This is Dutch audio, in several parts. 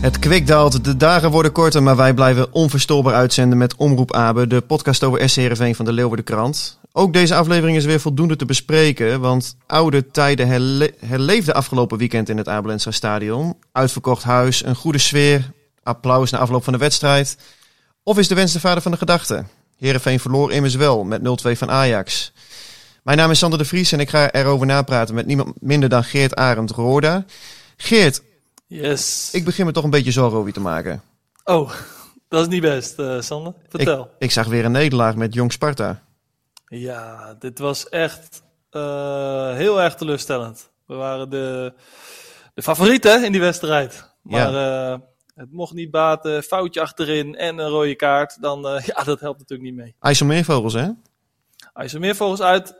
Het kwik daalt, de dagen worden korter, maar wij blijven onverstoorbaar uitzenden met Omroep Abe, de podcast over SC Heerenveen van de Leeuwarden Krant. Ook deze aflevering is weer voldoende te bespreken, want oude tijden herle herleefden afgelopen weekend in het Abelensra Stadion. Uitverkocht huis, een goede sfeer, applaus na afloop van de wedstrijd. Of is de wens de vader van de gedachte? Heerenveen verloor immers wel met 0-2 van Ajax. Mijn naam is Sander de Vries en ik ga erover napraten met niemand minder dan Geert Arend Roorda. Geert, Yes. ik begin me toch een beetje zorgen over je te maken. Oh, dat is niet best, eh, Sander. Vertel. Ik, ik zag weer een nederlaag met Jong Sparta. Ja, dit was echt eh, heel erg teleurstellend. We waren de, de favorieten in die wedstrijd. Maar eh, het mocht niet baten. Foutje achterin en een rode kaart. Dan, eh, ja, dat helpt natuurlijk niet mee. IJsselmeervogels, hè? Als er meer vogels uit,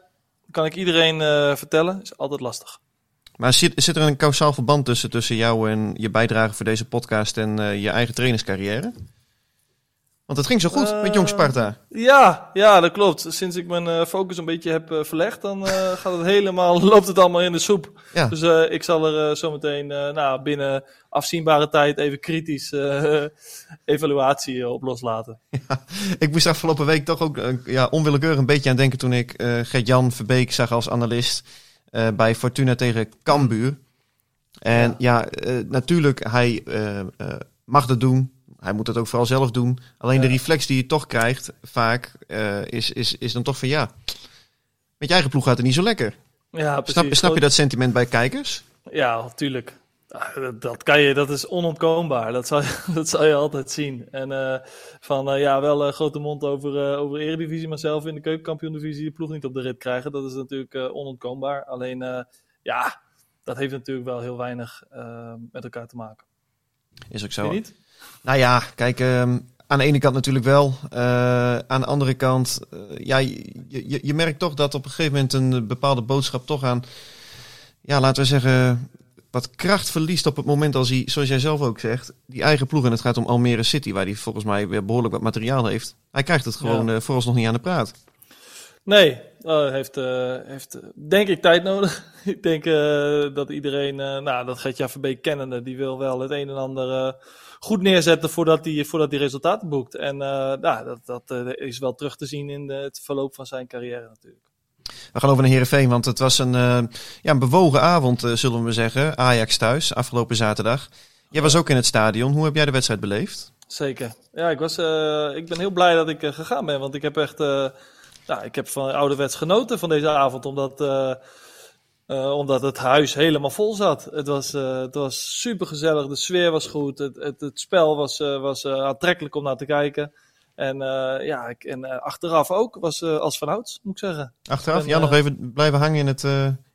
kan ik iedereen eh, vertellen. Is altijd lastig. Maar zit, zit er een kausaal verband tussen, tussen jou en je bijdrage voor deze podcast en eh, je eigen trainerscarrière? Want het ging zo goed met Jong Sparta. Ja, ja, dat klopt. Sinds ik mijn eh, focus een beetje heb eh, verlegd, dan eh, gaat het helemaal, loopt het allemaal in de soep. Ja. Dus eh, ik zal er eh, zometeen eh, nou, binnen afzienbare tijd even kritisch eh, evaluatie eh, op loslaten. Ik moest afgelopen week toch ook eh, ja, onwillekeurig een beetje aan denken toen ik eh Gert-Jan Verbeek zag als analist eh, bij Fortuna tegen Cambuur. En ja, eh, natuurlijk, hij eh, mag dat doen. Hij moet het ook vooral zelf doen. Alleen de Ja. reflex die je toch krijgt, vaak, is, is, is dan toch van ja, met je eigen ploeg gaat het niet zo lekker. Ja, precies. Snap, snap je dat sentiment bij kijkers? Ja, natuurlijk. Ah, Dat, kan je, dat is onontkoombaar. Dat zal, je- dat zal je altijd zien. En eh, van eh, ja, wel een grote mond over, eh over Eredivisie, maar zelf in de keukenkampioen-divisie de ploeg niet op de rit krijgen. Dat is natuurlijk eh, onontkoombaar. Alleen eh, ja, dat heeft natuurlijk wel heel weinig eh, met elkaar te maken. Is ook zo. niet? Nou ja, kijk, ehm, aan de ene kant natuurlijk wel. Eh, aan de andere kant, eh, ja, je, je, je merkt toch dat op een gegeven moment een eh, bepaalde boodschap toch aan, ja, laten we zeggen, wat kracht verliest op het moment als hij, zoals jij zelf ook zegt, die eigen ploeg. En het gaat om Almere City, waar hij volgens mij weer behoorlijk wat materiaal heeft. Hij krijgt het gewoon Ja. eh, vooralsnog niet aan de praat. Nee, eh, heeft, eh, heeft denk ik tijd nodig. ik denk dat iedereen, nou dat Gertja Verbeek kennende, die wil wel het een en ander goed neerzetten voordat hij voordat die resultaten boekt. En nou, dat, dat is wel terug te zien in de, het verloop van zijn carrière natuurlijk. We gaan over naar Heerenveen, want het was een, eh, ja, een bewogen avond, eh, zullen we zeggen. Ajax thuis, afgelopen zaterdag. Jij was ook in het stadion. Hoe heb jij de wedstrijd beleefd? Zeker. Ja, ik, was, eh, ik ben heel blij dat ik gegaan ben, want ik heb echt, ja, ik heb van ouderwets genoten van deze avond, omdat, omdat het huis helemaal vol zat. Het was, het was super gezellig, de sfeer was goed, het, het, het spel was, was aantrekkelijk om naar te kijken. En, eh, ja, ik, en eh, achteraf ook, was eh, als vanouds, moet ik zeggen. Achteraf? En, ja, nog even blijven hangen in het,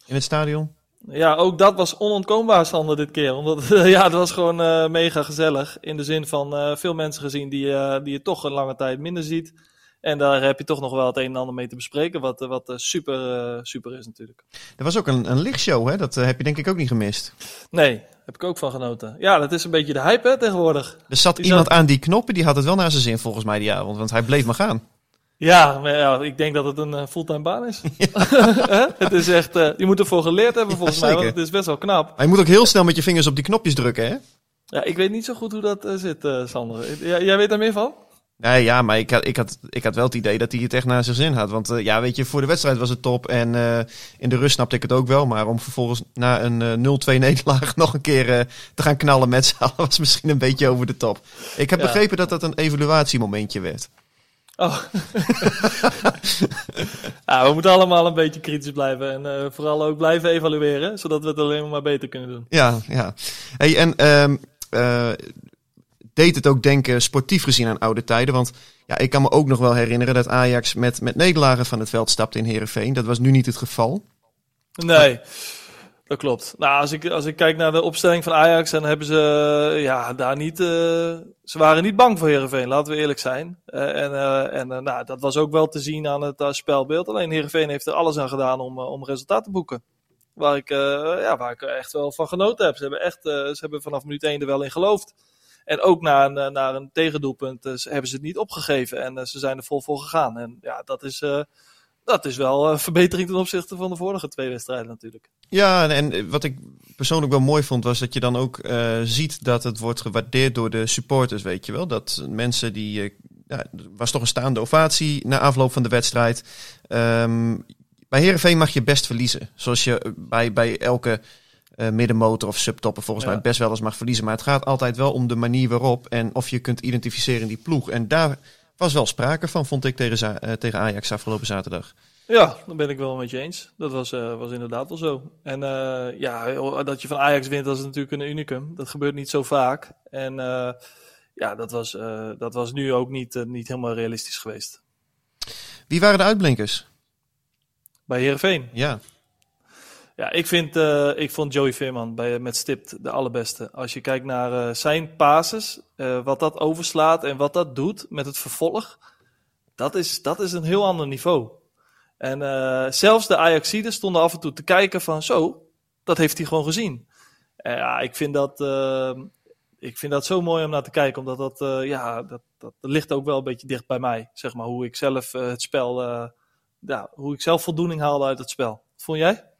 in het stadion? Ja, ook dat was onontkoombaar, Sander, dit keer. Omdat ja, het was gewoon mega gezellig. In de zin van veel mensen gezien die, die je toch een lange tijd minder ziet. En daar heb je toch nog wel het een en ander mee te bespreken. Wat, wat super, super is natuurlijk. Er was ook een, een lichtshow, hè? Dat heb je denk ik ook niet gemist. Nee, heb ik ook van genoten. Ja, dat is een beetje de hype hè, tegenwoordig. Er zat Die iemand zat- aan die knoppen, die had het wel naar zijn zin volgens mij die avond. Want hij bleef maar gaan. Ja, maar ja, ik denk dat het een eh, fulltime baan is. Het is echt, eh, je moet ervoor geleerd hebben volgens mij, want het is best wel knap. Maar je moet ook heel snel met je vingers op die knopjes drukken, hè? Ja, ik weet niet zo goed hoe dat eh, zit, Sander. Jij weet daar meer van? Nee, ja, maar ik had, ik, had, ik had wel het idee dat hij het echt naar zijn zin had. Want eh, ja, weet je, voor de wedstrijd was het top. En eh, in de rust snapte ik het ook wel. Maar om vervolgens na een eh 0-2 nederlaag nog een keer eh, te gaan knallen met z'n allen... was misschien een beetje over de top. Ik heb Ja. begrepen dat dat een evaluatiemomentje werd. Oh. ja, we moeten allemaal een beetje kritisch blijven en uh, vooral ook blijven evalueren, zodat we het alleen maar beter kunnen doen. Ja, ja. Hey, en um, uh, deed het ook denken sportief gezien aan oude tijden? Want ja, ik kan me ook nog wel herinneren dat Ajax met, met nederlagen van het veld stapte in Heerenveen. Dat was nu niet het geval. Nee. Dat klopt. Nou, als ik, als ik kijk naar de opstelling van Ajax, dan hebben ze ja, daar niet. Uh, ze waren niet bang voor Herenveen, laten we eerlijk zijn. Uh, en en nou, dat was ook wel te zien aan het spelbeeld. Alleen Herenveen heeft er alles aan gedaan om, om resultaat te boeken. Waar ik, ja, waar ik echt wel van genoten heb. Ze hebben, echt, ze hebben vanaf minuut 1 er wel in geloofd. En ook na een, naar een tegendoelpunt hebben ze het niet opgegeven. En ze zijn er vol voor gegaan. En ja, dat is dat is wel een verbetering ten opzichte van de vorige twee wedstrijden natuurlijk. Ja, en wat ik persoonlijk wel mooi vond, was dat je dan ook ziet dat het wordt gewaardeerd door de supporters, weet je wel. Dat mensen die. Uh, ja, was toch een staande ovatie na afloop van de wedstrijd. Um, bij Herenveen mag je best verliezen. Zoals je bij, bij elke uh, middenmotor of subtopper volgens ja. mij best wel eens mag verliezen. Maar het gaat altijd wel om de manier waarop en of je kunt identificeren in die ploeg. En daar was wel sprake van, vond ik tegen, uh, tegen Ajax afgelopen zaterdag. Ja, dan ben ik wel met je eens. Dat was, uh, was inderdaad wel zo. En ja, dat je van Ajax wint, dat is natuurlijk een unicum. Dat gebeurt niet zo vaak. En ja, dat was, dat was nu ook niet, niet helemaal realistisch geweest. Wie waren de uitblinkers? Bij Heerenveen? Ja. Ja, ik, vind, uh, ik vond Joey Veerman bij, met Stipt de allerbeste. Als je kijkt naar uh, zijn pases, uh, wat dat overslaat en wat dat doet met het vervolg, dat is, dat is een heel ander niveau. En zelfs de Ajaxiden stonden af en toe te kijken van zo, dat heeft hij gewoon gezien. ja, ik vind dat, ik vind dat zo mooi om naar te kijken, omdat dat, ja, dat, dat, ligt ook wel een beetje dicht bij mij. Zeg maar, hoe ik zelf het spel, ja, hoe ik zelf voldoening haalde uit het spel. Vond jij?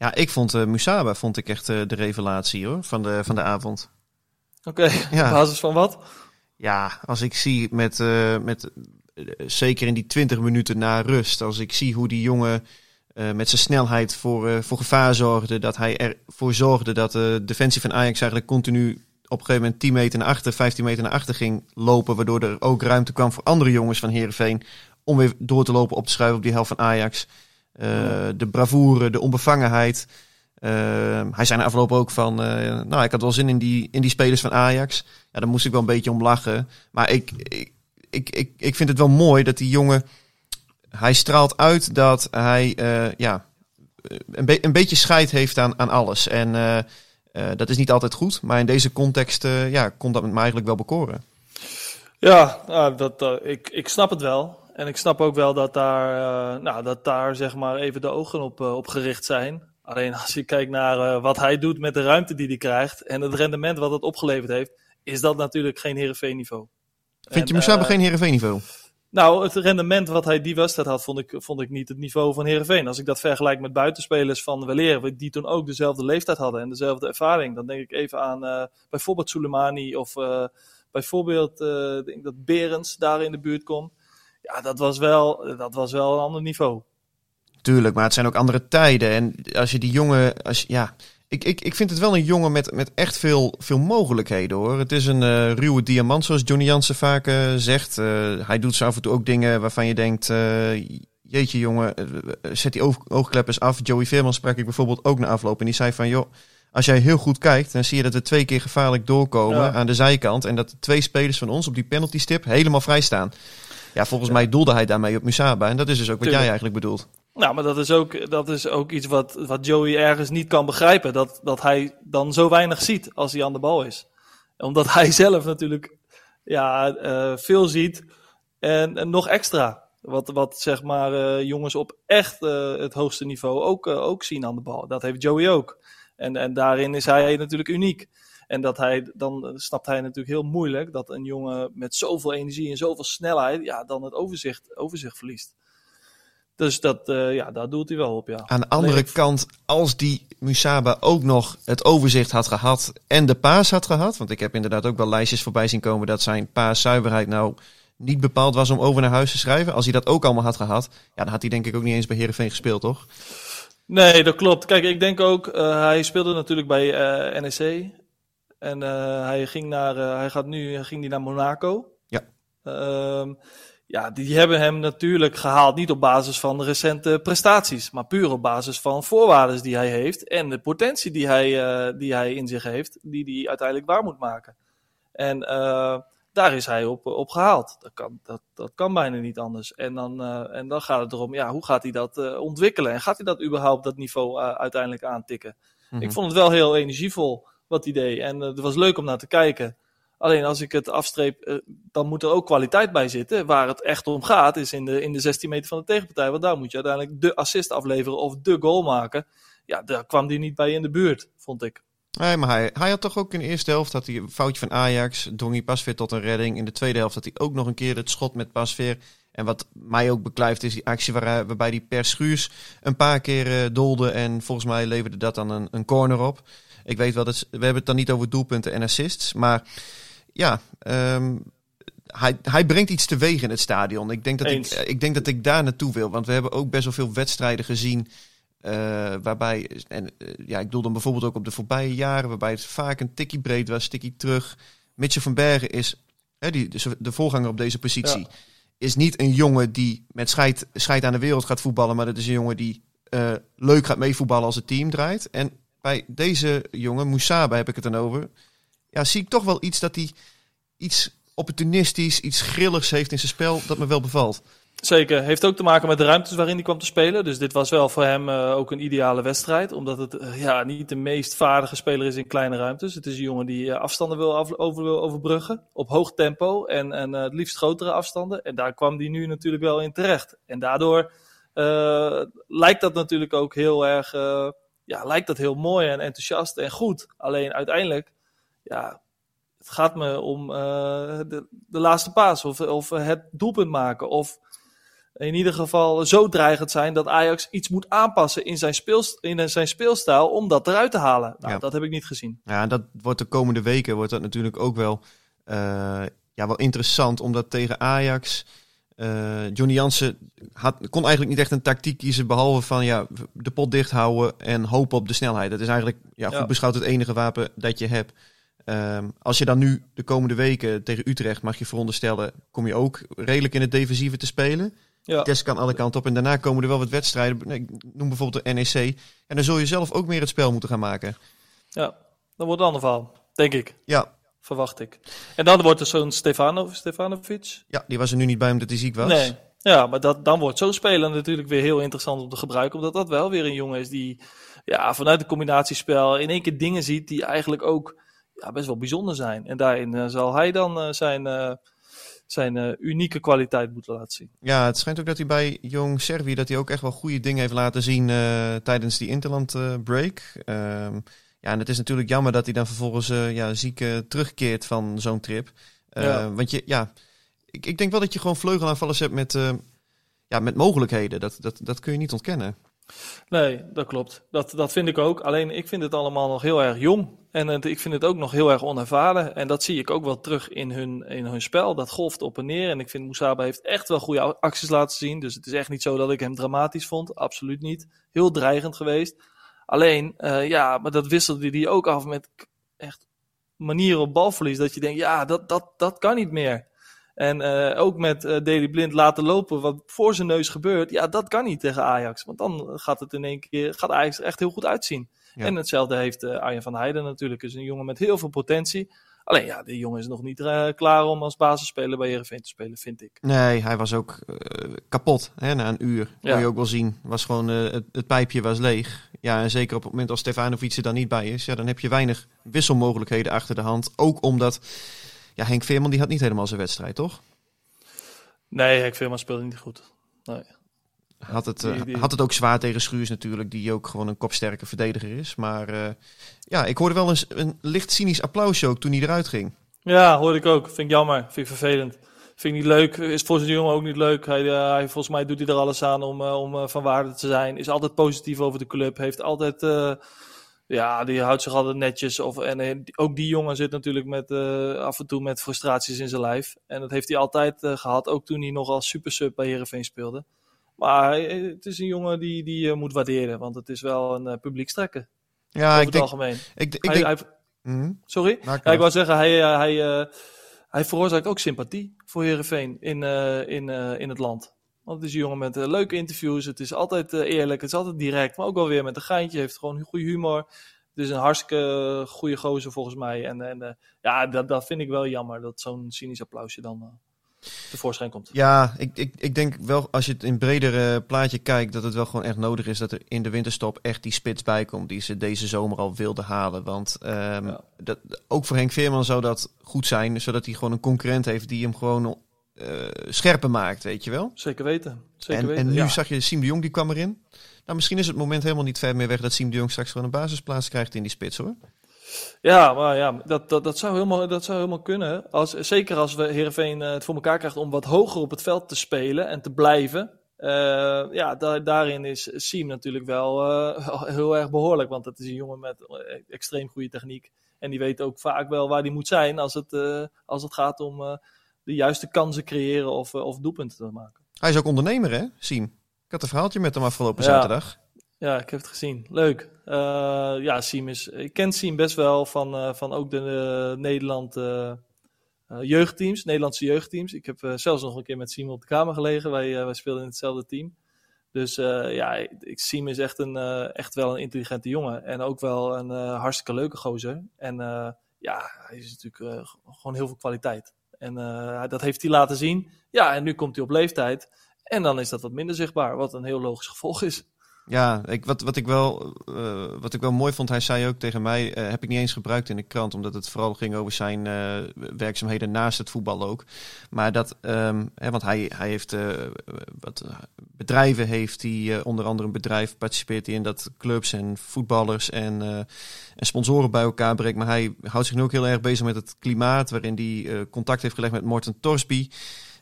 Ja, ik vond uh, Musaba vond ik echt uh, de revelatie hoor, van de, van de avond. Oké, okay. ja. op basis van wat? Ja, als ik zie met, uh, met zeker in die 20 minuten na rust, als ik zie hoe die jongen met zijn snelheid voor, voor gevaar zorgde, dat hij ervoor zorgde dat de defensie van Ajax eigenlijk continu op een gegeven moment 10 meter naar achter, 15 meter naar achter ging lopen, waardoor er ook ruimte kwam voor andere jongens van Heerenveen om weer door te lopen op te schuiven op die helft van Ajax. Uh, de bravoure, de onbevangenheid. Uh, hij zei na ook van, uh, nou, ik had wel zin in die, in die spelers van Ajax. Ja, daar moest ik wel een beetje om lachen. Maar ik, ik, ik, ik, vind het wel mooi dat die jongen, hij straalt uit dat hij, ja, een, een beetje scheid heeft aan, aan alles. En dat is niet altijd goed, maar in deze context, ja, kon dat me eigenlijk wel bekoren. Ja, nou, dat, ik, ik snap het wel. En ik snap ook wel dat daar, uh, nou, dat daar zeg maar even de ogen op, uh, op gericht zijn. Alleen als je kijkt naar uh, wat hij doet met de ruimte die hij krijgt en het rendement wat het opgeleverd heeft, is dat natuurlijk geen Heerenveen niveau. Vind je Musaba geen Heerenveen niveau? Nou, het rendement wat hij die wedstrijd had, vond ik, vond ik niet het niveau van Heerenveen. Als ik dat vergelijk met buitenspelers van Weleer, die toen ook dezelfde leeftijd hadden en dezelfde ervaring, dan denk ik even aan bijvoorbeeld Soleimani of bijvoorbeeld denk dat Berends daar in de buurt komt ja, dat was, wel, dat was wel een ander niveau. Tuurlijk, maar het zijn ook andere tijden. En als je die jongen, als, ja, ik, ik, ik vind het wel een jongen met, met echt veel, veel mogelijkheden hoor. Het is een uh, ruwe diamant, zoals Johnny Jansen vaak uh, zegt. Uh, hij doet zo af en toe ook dingen waarvan je denkt: jeetje jongen, zet die oog, oogkleppers af. Joey Veerman sprak ik bijvoorbeeld ook na afloop. En die zei van: joh, als jij heel goed kijkt, dan zie je dat we twee keer gevaarlijk doorkomen ja. aan de zijkant. En dat de twee spelers van ons op die penalty stip helemaal vrij staan. Ja, volgens mij doelde hij daarmee op Musaba. En dat is dus ook wat Tuurlijk. jij eigenlijk bedoelt. Nou, maar dat is ook, dat is ook iets wat, wat Joey ergens niet kan begrijpen. Dat, dat hij dan zo weinig ziet als hij aan de bal is. Omdat hij zelf natuurlijk ja, uh, veel ziet en, en, nog extra. Wat, wat zeg maar uh, jongens op echt uh, het hoogste niveau ook, ook zien aan de bal. Dat heeft Joey ook. En, en daarin is hij natuurlijk uniek. En dat hij, dan snapt hij natuurlijk heel moeilijk dat een jongen met zoveel energie en zoveel snelheid, ja, dan het overzicht, overzicht verliest. Dus dat, uh, ja, daar doet hij wel op, ja. Aan de andere kant, als die Musaba ook nog het overzicht had gehad en de paas had gehad, want ik heb inderdaad ook wel lijstjes voorbij zien komen dat zijn paaszuiverheid nou niet bepaald was om over naar huis te schrijven. Als hij dat ook allemaal had gehad, ja, dan had hij denk ik ook niet eens bij Heerenveen gespeeld, toch? Nee, dat klopt. Kijk, ik denk ook, uh, hij speelde natuurlijk bij uh, NEC. En uh, hij ging naar, uh, hij gaat nu, ging die naar Monaco. Ja. Uh, ja, die hebben hem natuurlijk gehaald niet op basis van de recente prestaties, maar puur op basis van voorwaarden die hij heeft en de potentie die hij, uh, die hij in zich heeft, die hij uiteindelijk waar moet maken. En uh, daar is hij op, op gehaald. Dat kan, dat, dat kan bijna niet anders. En dan, uh, en dan gaat het erom, ja, hoe gaat hij dat ontwikkelen? En gaat hij dat überhaupt dat niveau uiteindelijk aantikken? Mm -hmm. Ik vond het wel heel energievol wat hij deed. En het was leuk om naar te kijken. Alleen als ik het afstreep, uh, dan moet er ook kwaliteit bij zitten. Waar het echt om gaat, is in de, in de 16 meter van de tegenpartij. Want daar moet je uiteindelijk de assist afleveren of de goal maken. Ja, daar kwam hij niet bij in de buurt, vond ik. Nee, maar hij, hij had toch ook in de eerste helft had hij een foutje van Ajax. Drong hij Pasveer tot een redding. In de tweede helft had hij ook nog een keer het schot met Pasveer. En wat mij ook beklijft is die actie waar, waarbij die per Schuurs een paar keer uh, dolde. En volgens mij leverde dat dan een, een corner op. Ik weet wel, dat we hebben het dan niet over doelpunten en assists. Maar ja, um, hij, hij brengt iets teweeg in het stadion. Ik denk, dat ik, ik denk dat ik daar naartoe wil. Want we hebben ook best wel veel wedstrijden gezien. Uh, waarbij, en uh, ja, ik bedoel dan bijvoorbeeld ook op de voorbije jaren, waarbij het vaak een tikkie breed was, tikkie terug. Mitchell van Bergen is, hè, die, de voorganger op deze positie, ja. is niet een jongen die met scheid, scheid aan de wereld gaat voetballen, maar dat is een jongen die uh, leuk gaat meevoetballen als het team draait. En bij deze jongen, Mousaba heb ik het dan over, ja, zie ik toch wel iets dat hij iets opportunistisch, iets grilligs heeft in zijn spel dat me wel bevalt. Zeker. Heeft ook te maken met de ruimtes waarin hij kwam te spelen. Dus dit was wel voor hem uh, ook een ideale wedstrijd. Omdat het uh, ja, niet de meest vaardige speler is in kleine ruimtes. Het is een jongen die uh, afstanden wil, over, overbruggen. Op hoog tempo en, en het liefst grotere afstanden. En daar kwam hij nu natuurlijk wel in terecht. En daardoor lijkt dat natuurlijk ook heel erg... ja, lijkt dat heel mooi en enthousiast en goed. Alleen uiteindelijk... Ja, het gaat me om uh, de, de, laatste paas of, of het doelpunt maken. Of in ieder geval zo dreigend zijn dat Ajax iets moet aanpassen in zijn, speelst in zijn speelstijl om dat eruit te halen. Nou, Ja. dat heb ik niet gezien. Ja, dat wordt de komende weken wordt dat natuurlijk ook wel, eh, ja, wel interessant. Omdat tegen Ajax, eh, Johnny Jansen had, kon eigenlijk niet echt een tactiek kiezen. Behalve van ja, de pot dicht houden en hopen op de snelheid. Dat is eigenlijk ja, goed Ja. beschouwd het enige wapen dat je hebt. Ehm, als je dan nu de komende weken tegen Utrecht mag je veronderstellen, kom je ook redelijk in het defensieve te spelen. Ja, Tess kan alle kanten op en daarna komen er wel wat wedstrijden. Ik noem bijvoorbeeld de NEC. En dan zul je zelf ook meer het spel moeten gaan maken. ja, dat wordt een ander verhaal. Denk ik. Ja, Verwacht ik. En dan wordt er zo'n Stefano, Stefanovic. ja die was er nu niet bij omdat hij ziek was. Nee. Ja, maar dat, dan wordt zo'n speler natuurlijk weer heel interessant om te gebruiken. Omdat dat wel weer een jongen is die ja, vanuit het combinatiespel in één keer dingen ziet die eigenlijk ook ja, best wel bijzonder zijn. En daarin eh, zal hij dan eh, zijn, eh, zijn unieke kwaliteit moeten laten zien. Ja, het schijnt ook dat hij bij Jong Servi dat hij ook echt wel goede dingen heeft laten zien tijdens die Interland break. Ja, en het is natuurlijk jammer dat hij dan vervolgens eh, ja, ziek eh, terugkeert van zo'n trip. Eh, Ja. Want je, ja, ik, ik denk wel dat je gewoon vleugelaanvallers hebt met, ja, met mogelijkheden. Dat, dat, dat kun je niet ontkennen. Nee, dat klopt. Dat, dat vind ik ook. Alleen ik vind het allemaal nog heel erg jong. En het, ik vind het ook nog heel erg onervaren. En dat zie ik ook wel terug in hun, in hun spel. Dat golft op en neer. En ik vind Moesaba heeft echt wel goede acties laten zien. Dus het is echt niet zo dat ik hem dramatisch vond. Absoluut niet. Heel dreigend geweest. Alleen, eh, ja, maar dat wisselde hij ook af met echt manieren op balverlies. Dat je denkt, ja, dat, dat, dat kan niet meer. En eh, ook met eh Daley Blind laten lopen wat voor zijn neus gebeurt. Ja, dat kan niet tegen Ajax. Want dan gaat het in één keer, gaat Ajax er echt heel goed uitzien. Ja. En hetzelfde heeft eh, Arjen van Heijden natuurlijk. is een jongen met heel veel potentie. Alleen ja, die jongen is nog niet eh, klaar om als basisspeler bij Heerenveen te spelen, vind ik. Nee, hij was ook eh, kapot hè, na een uur. Ja. Kon je ook wel zien. Was gewoon, eh, het, het pijpje was leeg. Ja, en zeker op het moment als Stefanovic er dan niet bij is, ja, dan heb je weinig wisselmogelijkheden achter de hand. Ook omdat ja, Henk Veerman die had niet helemaal zijn wedstrijd, toch? Nee, Henk Veerman speelde niet goed. Nee. Had het, eh, Die- die- had het ook zwaar tegen Schuurs natuurlijk, die ook gewoon een kopsterke verdediger is. Maar eh, ja, ik hoorde wel eens een licht cynisch applausje ook toen hij eruit ging. Ja, hoorde ik ook. Vind ik jammer. Vind ik vervelend. Vind ik niet leuk. Is voor zijn jongen ook niet leuk. Hij, eh, hij, volgens mij doet hij er alles aan om, eh, om van waarde te zijn. Is altijd positief over de club. Heeft altijd... ja, die houdt zich altijd netjes. Of, en ook die jongen zit natuurlijk met, af en toe met frustraties in zijn lijf. En dat heeft hij altijd eh, gehad. Ook toen hij nog als super sub bij Heerenveen speelde. Maar eh, het is een jongen die, die je moet waarderen. Want het is wel een uh, publiekstrekker. Ja, over ik het denk... algemeen. Ik, ik Hij- denk hij- Mhm. sorry? Ja, ik wou zeggen, hij, eh, hij, eh, hij veroorzaakt ook sympathie voor Herenveen in, in, in het land. Want het is een jongen met leuke interviews. Het is altijd eerlijk. Het is altijd direct. Maar ook wel weer met een geintje. Heeft gewoon goede humor. Het is een hartstikke goede gozer volgens mij. En, en ja, dat, dat vind ik wel jammer. Dat zo'n cynisch applausje dan tevoorschijn komt. Ja, ik, ik, ik denk wel als je het in bredere plaatje kijkt, dat het wel gewoon echt nodig is dat er in de winterstop echt die spits bij komt die ze deze zomer al wilden halen. Want um, dat, ook voor Henk Veerman zou dat goed zijn, zodat hij gewoon een concurrent heeft die hem gewoon uh, scherper maakt, weet je wel? Zeker weten. Zeker en, weten, en nu zag je Siem de Jong, die kwam erin. Nou, misschien is het moment helemaal niet ver meer weg dat Siem de Jong straks gewoon een basisplaats krijgt in die spits, hoor. Ja, maar ja, dat, dat, dat, zou helemaal, dat zou helemaal kunnen. Als, zeker als we Heerenveen uh, het voor elkaar krijgt om wat hoger op het veld te spelen en te blijven. Uh, ja, da daarin is Siem natuurlijk wel uh, heel erg behoorlijk. Want het is een jongen met extreem goede techniek. En die weet ook vaak wel waar hij moet zijn als het, als het gaat om de juiste kansen creëren of, of doelpunten te maken. Hij is ook ondernemer, hè, Siem? Ik had een verhaaltje met hem afgelopen ja. zaterdag. Ja, ik heb het gezien. Leuk. Uh, ja, Siem is. Ik ken Siem best wel van, uh, van ook de uh, Nederland jeugdteams, Nederlandse jeugdteams. Ik heb zelfs nog een keer met Siem op de kamer gelegen. Wij, wij speelden in hetzelfde team. Dus ja, ik, Siem is echt, een, echt wel een intelligente jongen. En ook wel een hartstikke leuke gozer. En ja, hij is natuurlijk gewoon heel veel kwaliteit. En dat heeft hij laten zien. Ja, en nu komt hij op leeftijd. En dan is dat wat minder zichtbaar, wat een heel logisch gevolg is. Ja, ik, wat, wat, ik wel, uh, wat ik wel mooi vond, hij zei ook tegen mij, uh, heb ik niet eens gebruikt in de krant, omdat het vooral ging over zijn uh, werkzaamheden naast het voetbal ook. Maar dat, um, hè, want hij, hij heeft wat bedrijven, heeft hij onder andere een bedrijf, participeert in dat clubs en voetballers en, en sponsoren bij elkaar brengt. Maar hij houdt zich nu ook heel erg bezig met het klimaat, waarin hij contact heeft gelegd met Morten Torsby.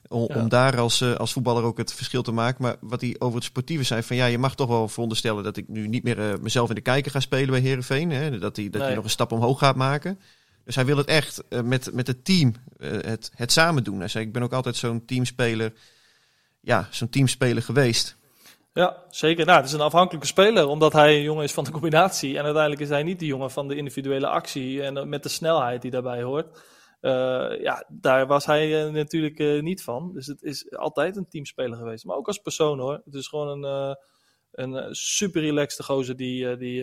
Om, om daar als, uh, als voetballer ook het verschil te maken. Maar wat hij over het sportieve zei: van ja, je mag toch wel veronderstellen dat ik nu niet meer uh, mezelf in de kijker ga spelen bij Herenveen. Hè? Dat hij dat nee. nog een stap omhoog gaat maken. Dus hij wil het echt uh, met, met het team, het, het samen doen. Hij zei: Ik ben ook altijd zo'n teamspeler, ja, zo'n teamspeler geweest. Ja, zeker. Nou, het is een afhankelijke speler, omdat hij een jongen is van de combinatie. En uiteindelijk is hij niet de jongen van de individuele actie en met de snelheid die daarbij hoort. Uh, ja, daar was hij uh, natuurlijk uh, niet van. Dus het is altijd een teamspeler geweest. Maar ook als persoon hoor. Het is gewoon een, een super relaxte gozer die, die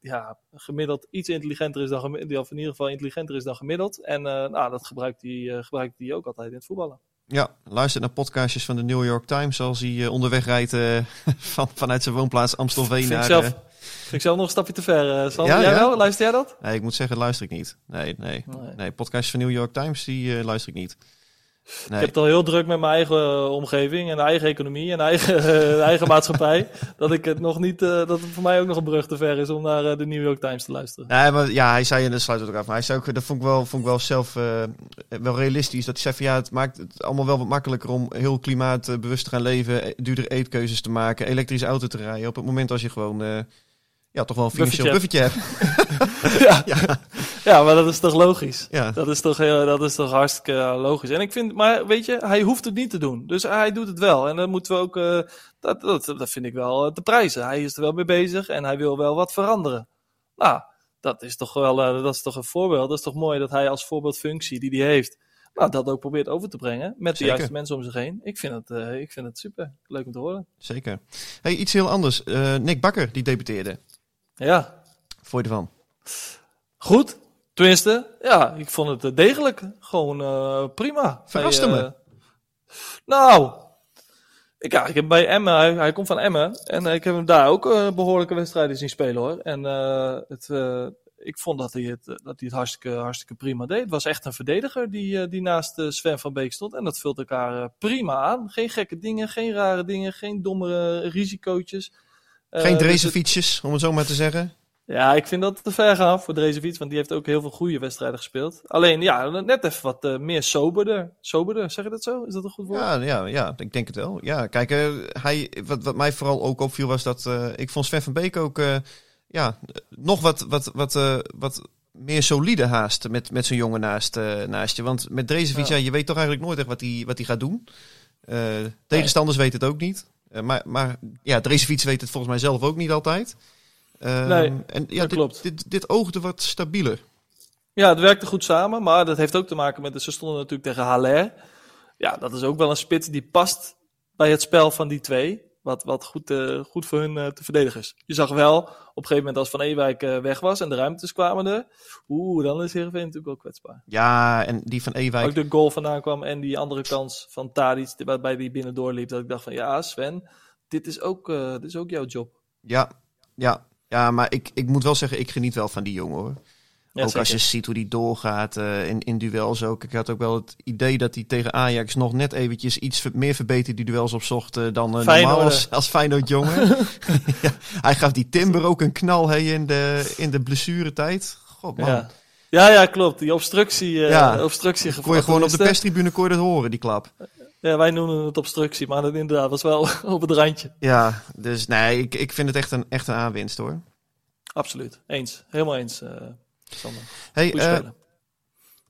ja, gemiddeld iets intelligenter is dan gemiddeld. Die of in ieder geval intelligenter is dan gemiddeld. En nou, dat gebruikt hij, gebruikt hij ook altijd in het voetballen. Ja, luister naar podcastjes van de New York Times als hij onderweg rijdt van, vanuit zijn woonplaats Amstelveen naar... Zelf, ik zelf nog een stapje te ver. Uh, ja, jij ja? wel? Luister jij dat? Nee, ik moet zeggen, luister ik niet. Nee, nee. Nee, nee podcast van New York Times, die uh, luister ik niet. Nee. Ik heb het al heel druk met mijn eigen uh, omgeving en eigen economie en eigen, eigen maatschappij. dat ik het nog niet, uh, dat het voor mij ook nog een brug te ver is om naar de New York Times te luisteren. Nee, maar ja, hij zei, en dat sluit het ook af, maar hij zei ook, dat vond ik wel, vond ik wel zelf wel realistisch. Dat hij zei van ja, het maakt het allemaal wel wat makkelijker om heel klimaatbewust te gaan leven, duurdere eetkeuzes te maken, elektrische auto te rijden. Op het moment als je gewoon ja, toch wel een financieel buffertje hebt. ja. ja. ja, maar dat is toch logisch? Ja. Dat, is toch heel, dat is toch hartstikke logisch. En ik vind, maar weet je, hij hoeft het niet te doen. Dus hij doet het wel. En dan moeten we ook, uh, dat, dat, dat vind ik wel te prijzen. Hij is er wel mee bezig en hij wil wel wat veranderen. Nou, dat is toch wel, uh, dat is toch een voorbeeld. Dat is toch mooi dat hij als voorbeeldfunctie die hij heeft, nou, dat ook probeert over te brengen met de juiste mensen om zich heen. Ik vind het, uh, ik vind het super. Leuk om te horen. Zeker. Hey, iets heel anders. Nick Bakker, die debuteerde. Ja. Vond je ervan? Goed. Tenminste, ja, ik vond het eh, degelijk. Gewoon uh, prima. Verraste me. Uh, nou, ik, ja, ik heb bij Emmen, hij, hij komt van Emmen. En ik heb hem daar ook uh, behoorlijke wedstrijden zien spelen hoor. En het, ik vond dat hij het, dat hij het hartstikke, hartstikke prima deed. Het was echt een verdediger die, die naast Sven van Beek stond. En dat vult elkaar prima aan. Geen gekke dingen, geen rare dingen, geen domme risicootjes. Geen uh, Drezefietsjes, dus om het zo maar te zeggen. Ja, ik vind dat te ver gaan voor Drezefiets, want die heeft ook heel veel goede wedstrijden gespeeld. Alleen, ja, net even wat uh, meer soberder. Soberder, zeg je dat zo? Is dat een goed woord? Ja, ja, ja ik denk het wel. Ja, kijk, uh, hij, wat, wat mij vooral ook opviel was dat ik vond Sven van Beek ook ja, nog wat, wat, wat, wat meer solide haast met, met zo'n jongen naast, naast je. Want met Drezefiets, ja. ja. je weet toch eigenlijk nooit echt wat hij wat gaat doen. tegenstanders weten het ook niet. Uh, maar, maar ja, de racefiets weet het volgens mij zelf ook niet altijd. Uh, nee, en ja, dit, klopt. Dit, dit, oogde wat stabieler. Ja, het werkte goed samen, maar dat heeft ook te maken met, ze stonden natuurlijk tegen Haller. Ja, dat is ook wel een spits die past bij het spel van die twee. Wat, wat goed, uh, goed voor hun uh, te verdedigen is. Je zag wel, op een gegeven moment als Van Ewijk uh, weg was en de ruimtes kwamen er. Oeh, dan is Heerenveen natuurlijk wel kwetsbaar. Ja, en die van Ewijk... Ook de goal vandaan kwam en die andere kans van Tadic, waarbij die binnen doorliep. Dat ik dacht van, ja Sven, dit is ook, dit is ook jouw job. Ja, ja, ja maar ik, ik moet wel zeggen, ik geniet wel van die jongen hoor. Ja, ook als je ziet hoe die doorgaat uh, in, in duels ook. Ik had ook wel het idee dat hij tegen Ajax nog net eventjes iets meer verbeterd die duels opzocht uh, dan uh, normaal als, als Feyenoord jongen. ja, hij gaf die Timber ook een knal hey, in, de, in de blessuretijd. God man. Ja. Ja, ja, klopt. Die obstructie, ja. obstructie Kon je gewoon op de perstribune kon je dat horen, die klap. Ja, wij noemen het obstructie, maar dat inderdaad was wel op het randje. Ja, dus nee, ik, ik vind het echt een, echt een aanwinst hoor. Absoluut. Eens. Helemaal eens. Sander. Hey, een uh,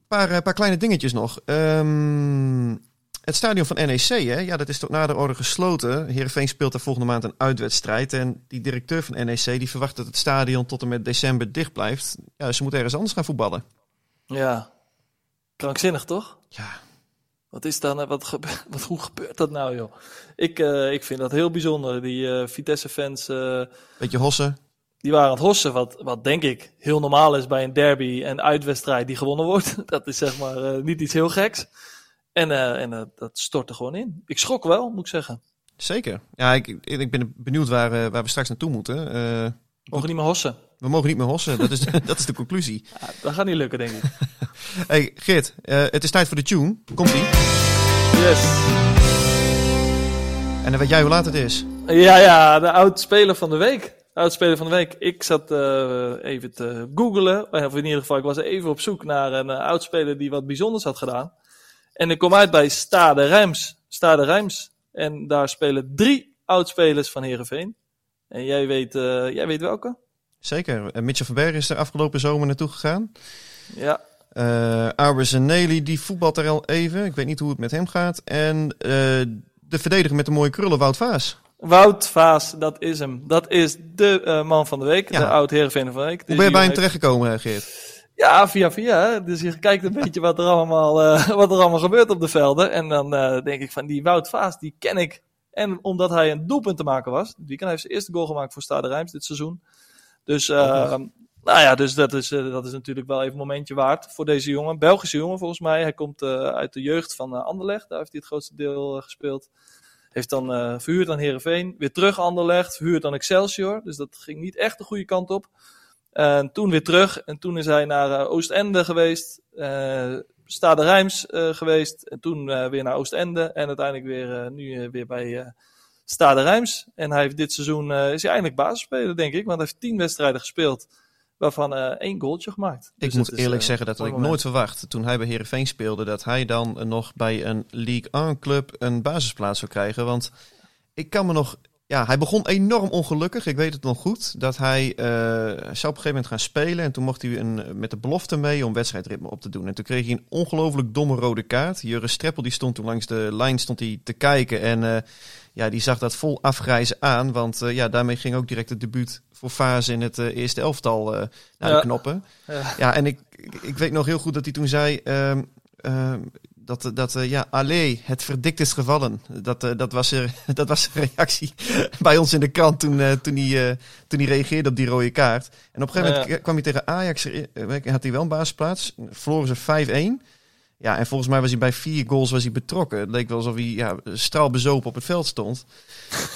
paar, uh, paar kleine dingetjes nog. Um, het stadion van NEC, hè? Ja, dat is tot nader orde gesloten. Heerenveen speelt daar volgende maand een uitwedstrijd. En die directeur van NEC die verwacht dat het stadion tot en met december dicht blijft. Ja, ze moeten ergens anders gaan voetballen. Ja, krankzinnig toch? Ja. Wat is dan, wat, gebe wat hoe gebeurt dat nou, joh? Ik, uh, ik vind dat heel bijzonder. Die Vitesse-fans. Beetje hossen die waren aan het hossen, wat, wat denk ik heel normaal is bij een derby en uitwedstrijd die gewonnen wordt. Dat is zeg maar uh, niet iets heel geks. En, uh, en uh, dat stortte gewoon in. Ik schrok wel, moet ik zeggen. Zeker. Ja, ik, ik ben benieuwd waar, waar we straks naartoe moeten. we mogen niet meer hossen. We mogen niet meer hossen, dat is, dat is de conclusie. Ja, dat gaat niet lukken, denk ik. hey, Geert, het is tijd voor de tune. Komt-ie? Yes. En dan weet jij hoe laat het is. Ja, ja, de oud-speler van de week. Uitspeler van de week. Ik zat uh, even te googlen. Of in ieder geval, ik was even op zoek naar een uh, oudspeler die wat bijzonders had gedaan. En ik kom uit bij Stade Rijms. Stade Rijms. En daar spelen drie oudspelers van Herenveen. En jij weet, uh, jij weet welke? Zeker. Mitchell van Berg is er afgelopen zomer naartoe gegaan. Ja. Uh, Arbers en Nelly, die voetbalt er al even. Ik weet niet hoe het met hem gaat. En de verdediger met de mooie krullen, Wout Vaas. Wout Vaas, dat is hem. Dat is de uh, man van de week, de oud Heerenveen van de week. Hoe ben je bij hem terechtgekomen, Geert? Ja, via via. Dus je kijkt een beetje wat er allemaal, uh, wat er allemaal gebeurt op de velden. En dan uh, denk ik van die Wout Vaas, die ken ik. En omdat hij een doelpunt te maken was. Die weekend heeft zijn eerste goal gemaakt voor Stade Rijms dit seizoen. Dus, uh, nou ja, dus dat is, dat is natuurlijk wel even een momentje waard voor deze jongen. Belgische jongen volgens mij. Hij komt uit de jeugd van Anderlecht. Daar heeft hij het grootste deel gespeeld. Heeft dan uh, verhuurd aan Herenveen, weer terug Anderlecht, verhuurd aan Excelsior. Dus dat ging niet echt de goede kant op. En toen weer terug. En toen is hij naar uh, Oostende geweest. Uh, Stade Rijms geweest. En toen weer naar Oostende. En uiteindelijk weer, nu weer bij Stade Rijms. En hij heeft dit seizoen is hij eindelijk basisspeler, denk ik. Want hij heeft tien wedstrijden gespeeld waarvan uh, één goaltje gemaakt. Ik dus moet eerlijk uh, zeggen dat ik nooit verwacht, toen hij bij Herenveen speelde, dat hij dan nog bij een League 1 club een basisplaats zou krijgen. Want ik kan me nog. Ja, hij begon enorm ongelukkig. Ik weet het nog goed. Dat hij uh, zou op een gegeven moment gaan spelen. En toen mocht hij een, met de belofte mee om wedstrijdritme op te doen. En toen kreeg hij een ongelooflijk domme rode kaart. Jurre Streppel die stond toen langs de lijn stond hij te kijken. En ja, die zag dat vol afgrijzen aan. Want ja, daarmee ging ook direct het debuut voor fase in het uh, eerste elftal uh, naar ja. de knoppen. Ja. ja, en ik, ik weet nog heel goed dat hij toen zei uh, dat, dat uh, ja, allee, het verdikt is gevallen. Dat, dat, was, er, dat was een reactie bij ons in de krant toen, toen, hij, toen hij reageerde op die rode kaart. En op een gegeven moment kwam hij tegen Ajax, had hij wel een basisplaats, verloren ze 5-1. Ja, en volgens mij was hij bij vier goals was hij betrokken. Het leek wel alsof hij ja, straalbezopen op het veld stond.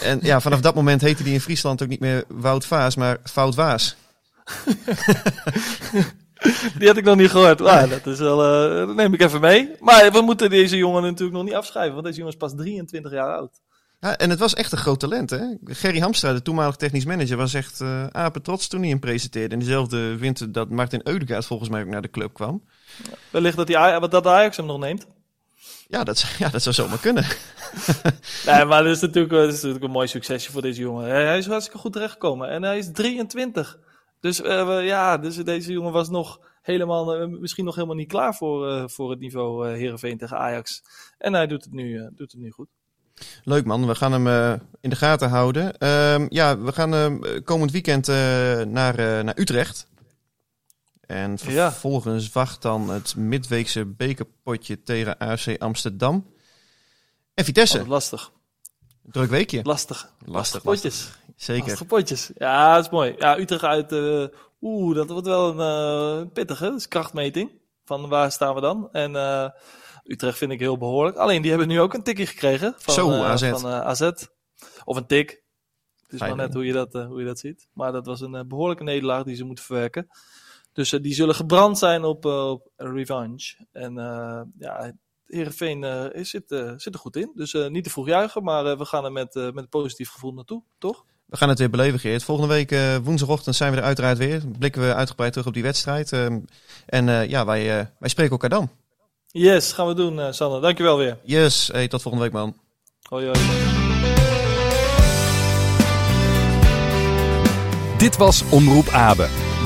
En ja, vanaf dat moment heette hij in Friesland ook niet meer Wout Vaas, maar Fout Waas. Die had ik nog niet gehoord. Ah, dat, is wel, uh, dat neem ik even mee. Maar we moeten deze jongen natuurlijk nog niet afschrijven, want deze jongen is pas 23 jaar oud. Ja, en het was echt een groot talent, hè? Gerry Hamstra, de toenmalig technisch manager, was echt uh, apen trots toen hij hem presenteerde. In dezelfde winter dat Martin Eudegaard volgens mij ook naar de club kwam. Wellicht dat, die, dat Ajax hem nog neemt. Ja, dat, ja, dat zou zomaar kunnen. nee, maar dat is, natuurlijk, dat is natuurlijk een mooi succesje voor deze jongen. Hij is hartstikke goed terechtgekomen. En hij is 23. Dus uh, ja, dus deze jongen was nog helemaal, uh, misschien nog helemaal niet klaar voor, uh, voor het niveau uh, Herenveen tegen Ajax. En hij doet het nu, doet het nu goed. Leuk man, we gaan hem in de gaten houden. Ehm, ja, we gaan komend weekend naar, naar Utrecht. En vervolgens wacht dan het midweekse bekerpotje tegen AFC Amsterdam. En Vitesse, Oh, lastig. druk weekje. Lastig. Lastig, potjes. Zeker. Lastige potjes. Ja, dat is mooi. Ja, Utrecht uit. eh, Oeh, dat wordt wel een eh, pittige. Dat is krachtmeting. Van waar staan we dan? En eh, Utrecht vind ik heel behoorlijk. Alleen die hebben nu ook een tikje gekregen. Van, Zo, AZ. Van AZ. Of een tik. Het is maar net hoe je, dat, hoe je dat ziet. Maar dat was een eh, behoorlijke nederlaag die ze moeten verwerken. Dus eh, die zullen gebrand zijn op, eh, op revanche. En eh ja, Heerenveen eh, is- zit, zit er goed in. Dus eh, niet te vroeg juichen, maar eh, we gaan er met, eh, met een positief gevoel naartoe, toch? We gaan het weer beleven, Geert. Volgende week eh, woensdagochtend zijn we er uiteraard weer. Blikken we uitgebreid terug op die wedstrijd. Ehm, en eh, ja, wij, eh, wij spreken elkaar dan. Yes, gaan we doen, eh Sanne. Dankjewel weer. Yes, hey, tot volgende week man. Hoi, hoi. Dit was Omroep Abe,